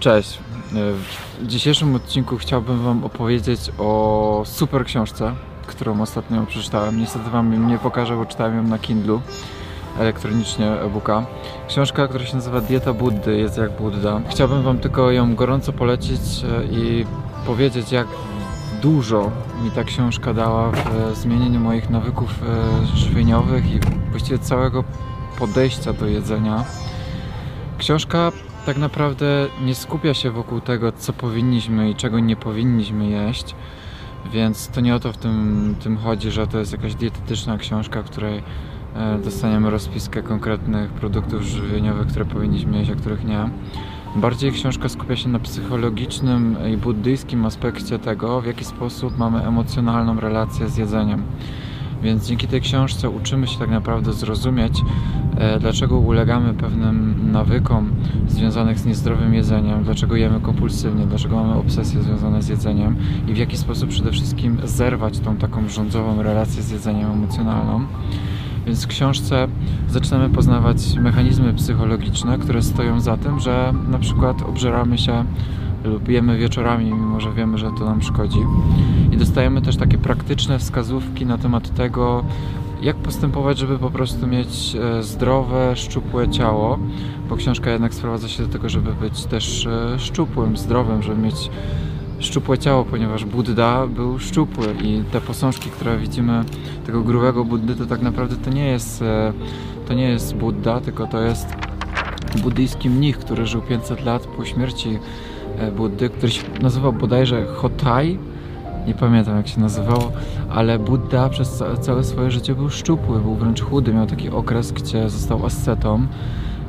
Cześć. W dzisiejszym odcinku chciałbym Wam opowiedzieć o super książce, którą ostatnio przeczytałem. Niestety Wam jej nie pokażę, bo czytałem ją na Kindlu elektronicznie e-booka. Książka, która się nazywa Dieta Buddy, jest jak Budda. Chciałbym Wam tylko ją gorąco polecić e, i powiedzieć, jak dużo mi ta książka dała w zmienieniu moich nawyków e, żywieniowych i właściwie całego podejścia do jedzenia. Książka tak naprawdę nie skupia się wokół tego, co powinniśmy i czego nie powinniśmy jeść, więc to nie o to w tym, tym chodzi, że to jest jakaś dietetyczna książka, w której e, dostaniemy rozpiskę konkretnych produktów żywieniowych, które powinniśmy jeść, a których nie. Bardziej książka skupia się na psychologicznym i buddyjskim aspekcie tego, w jaki sposób mamy emocjonalną relację z jedzeniem. Więc dzięki tej książce uczymy się tak naprawdę zrozumieć, dlaczego ulegamy pewnym nawykom związanych z niezdrowym jedzeniem, dlaczego jemy kompulsywnie, dlaczego mamy obsesje związane z jedzeniem i w jaki sposób przede wszystkim zerwać tą taką rządzową relację z jedzeniem emocjonalną. Więc w książce zaczynamy poznawać mechanizmy psychologiczne, które stoją za tym, że na przykład obżeramy się lub jemy wieczorami, mimo że wiemy, że to nam szkodzi. I dostajemy też takie praktyczne wskazówki na temat tego, jak postępować, żeby po prostu mieć e, zdrowe, szczupłe ciało, bo książka jednak sprowadza się do tego, żeby być też e, szczupłym, zdrowym, żeby mieć szczupłe ciało, ponieważ Buddha był szczupły i te posążki, które widzimy tego grubego Buddy, to tak naprawdę to nie jest e, to nie jest Buddha, tylko to jest buddyjski mnich, który żył 500 lat po śmierci Buddy, który się nazywał bodajże Hotai, nie pamiętam jak się nazywało, ale Buddha przez całe swoje życie był szczupły, był wręcz chudy, miał taki okres, gdzie został ascetą,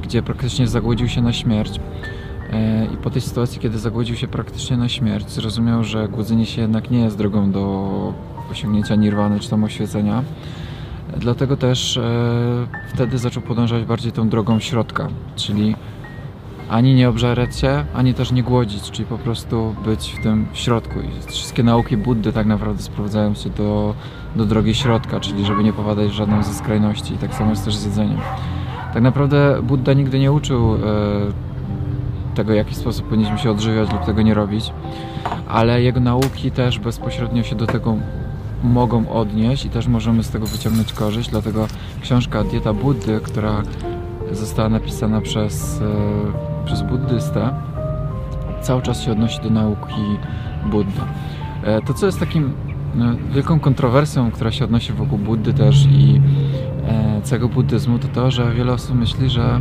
gdzie praktycznie zagłodził się na śmierć. E, I po tej sytuacji, kiedy zagłodził się praktycznie na śmierć, zrozumiał, że głodzenie się jednak nie jest drogą do osiągnięcia nirwany czy tam oświecenia. Dlatego też e, wtedy zaczął podążać bardziej tą drogą środka, czyli ani nie obżerać się, ani też nie głodzić, czyli po prostu być w tym środku. I wszystkie nauki Buddy tak naprawdę sprowadzają się do, do drogi środka, czyli żeby nie popadać w żadną ze skrajności. I tak samo jest też z jedzeniem. Tak naprawdę Buddha nigdy nie uczył e, tego, w jaki sposób powinniśmy się odżywiać lub tego nie robić, ale jego nauki też bezpośrednio się do tego mogą odnieść i też możemy z tego wyciągnąć korzyść, dlatego książka Dieta Buddy, która została napisana przez e, przez buddystę cały czas się odnosi do nauki Buddy. E, to, co jest takim no, wielką kontrowersją, która się odnosi wokół Buddy też i e, całego buddyzmu, to to, że wiele osób myśli, że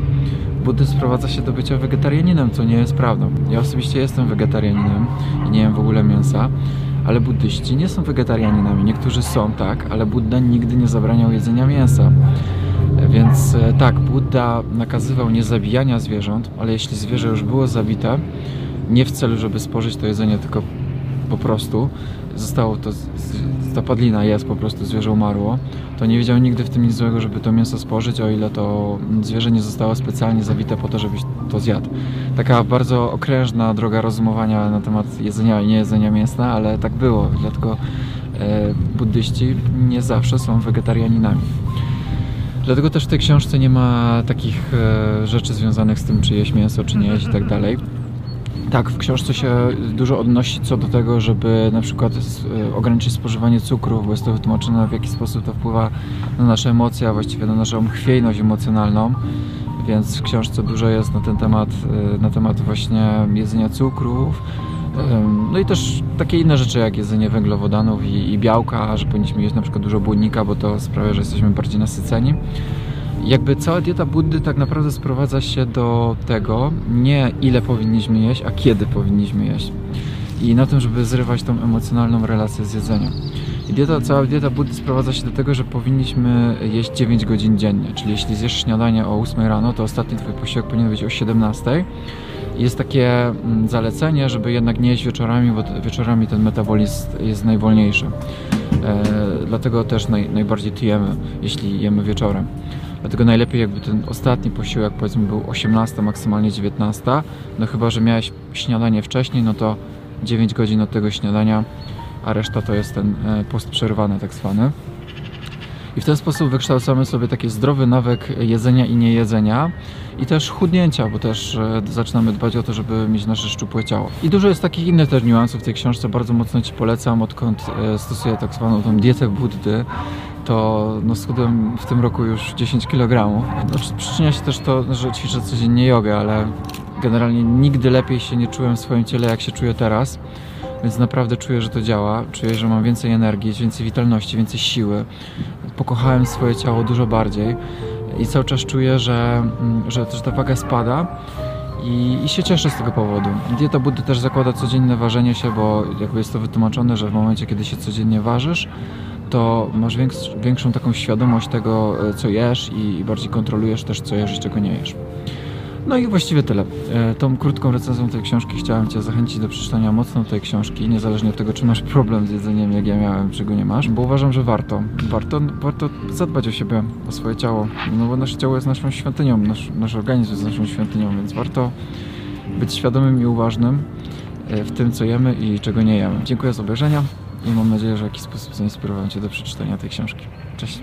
buddyzm sprowadza się do bycia wegetarianinem, co nie jest prawdą. Ja osobiście jestem wegetarianinem i nie jem w ogóle mięsa, ale buddyści nie są wegetarianinami. Niektórzy są, tak, ale Buddha nigdy nie zabraniał jedzenia mięsa. Więc e, tak, Buddha nakazywał niezabijania zwierząt, ale jeśli zwierzę już było zabite, nie w celu, żeby spożyć to jedzenie, tylko po prostu zostało to, ta jest, po prostu zwierzę umarło, to nie widział nigdy w tym nic złego, żeby to mięso spożyć, o ile to zwierzę nie zostało specjalnie zabite po to, żebyś to zjadł. Taka bardzo okrężna droga rozumowania na temat jedzenia i niejedzenia mięsa, ale tak było, dlatego e, buddyści nie zawsze są wegetarianinami. Dlatego też w tej książce nie ma takich e, rzeczy związanych z tym, czy jeść mięso, czy nie jeść i tak dalej. Tak, w książce się dużo odnosi co do tego, żeby na przykład e, ograniczyć spożywanie cukru, bo jest to wytłumaczone w jaki sposób to wpływa na nasze emocje, a właściwie na naszą chwiejność emocjonalną. Więc w książce dużo jest na ten temat, e, na temat właśnie jedzenia cukrów, no i też takie inne rzeczy jak jedzenie węglowodanów i, i białka, że powinniśmy jeść na przykład dużo błonnika, bo to sprawia, że jesteśmy bardziej nasyceni. Jakby cała dieta Buddy tak naprawdę sprowadza się do tego, nie ile powinniśmy jeść, a kiedy powinniśmy jeść. I na tym, żeby zrywać tą emocjonalną relację z jedzeniem. I dieta, cała dieta Buddy sprowadza się do tego, że powinniśmy jeść 9 godzin dziennie. Czyli jeśli zjesz śniadanie o 8 rano, to ostatni twój posiłek powinien być o 17 jest takie mm, zalecenie, żeby jednak nie jeść wieczorami, bo wieczorami ten metabolizm jest najwolniejszy. E, dlatego też naj, najbardziej tyjemy, jeśli jemy wieczorem. Dlatego najlepiej jakby ten ostatni posiłek powiedzmy był 18, maksymalnie 19. No chyba, że miałeś śniadanie wcześniej, no to 9 godzin od tego śniadania, a reszta to jest ten e, post przerwany tak zwany. I w ten sposób wykształcamy sobie taki zdrowy nawyk jedzenia i niejedzenia i też chudnięcia, bo też e, zaczynamy dbać o to, żeby mieć nasze szczupłe ciało. I dużo jest takich innych też niuansów w tej książce, bardzo mocno Ci polecam, odkąd e, stosuję tak zwaną tą dietę Buddy, to no, schudłem w tym roku już 10 kg. Znaczy, przyczynia się też to, że ćwiczę codziennie jogę, ale generalnie nigdy lepiej się nie czułem w swoim ciele, jak się czuję teraz. Więc naprawdę czuję, że to działa. Czuję, że mam więcej energii, więcej witalności, więcej siły. Pokochałem swoje ciało dużo bardziej i cały czas czuję, że, mm, że, że ta waga spada. I, I się cieszę z tego powodu. Dieta Buddy też zakłada codzienne ważenie się, bo jakby jest to wytłumaczone, że w momencie, kiedy się codziennie ważysz, to masz więks- większą taką świadomość tego, e, co jesz i bardziej kontrolujesz też, co jesz i czego nie jesz. No i właściwie tyle. E, Tą krótką recenzją tej książki chciałem Cię zachęcić do przeczytania mocno tej książki, niezależnie od tego, czy masz problem z jedzeniem, jak ja miałem, czy go nie masz, bo uważam, że warto. Warto, warto zadbać o siebie, o swoje ciało, no bo nasze ciało jest naszą świątynią, nasz, nasz organizm jest naszą świątynią, więc warto być świadomym i uważnym e, w tym, co jemy i czego nie jemy. Dziękuję za obejrzenia i mam nadzieję, że w jakiś sposób zainspirowałem Cię do przeczytania tej książki. Cześć!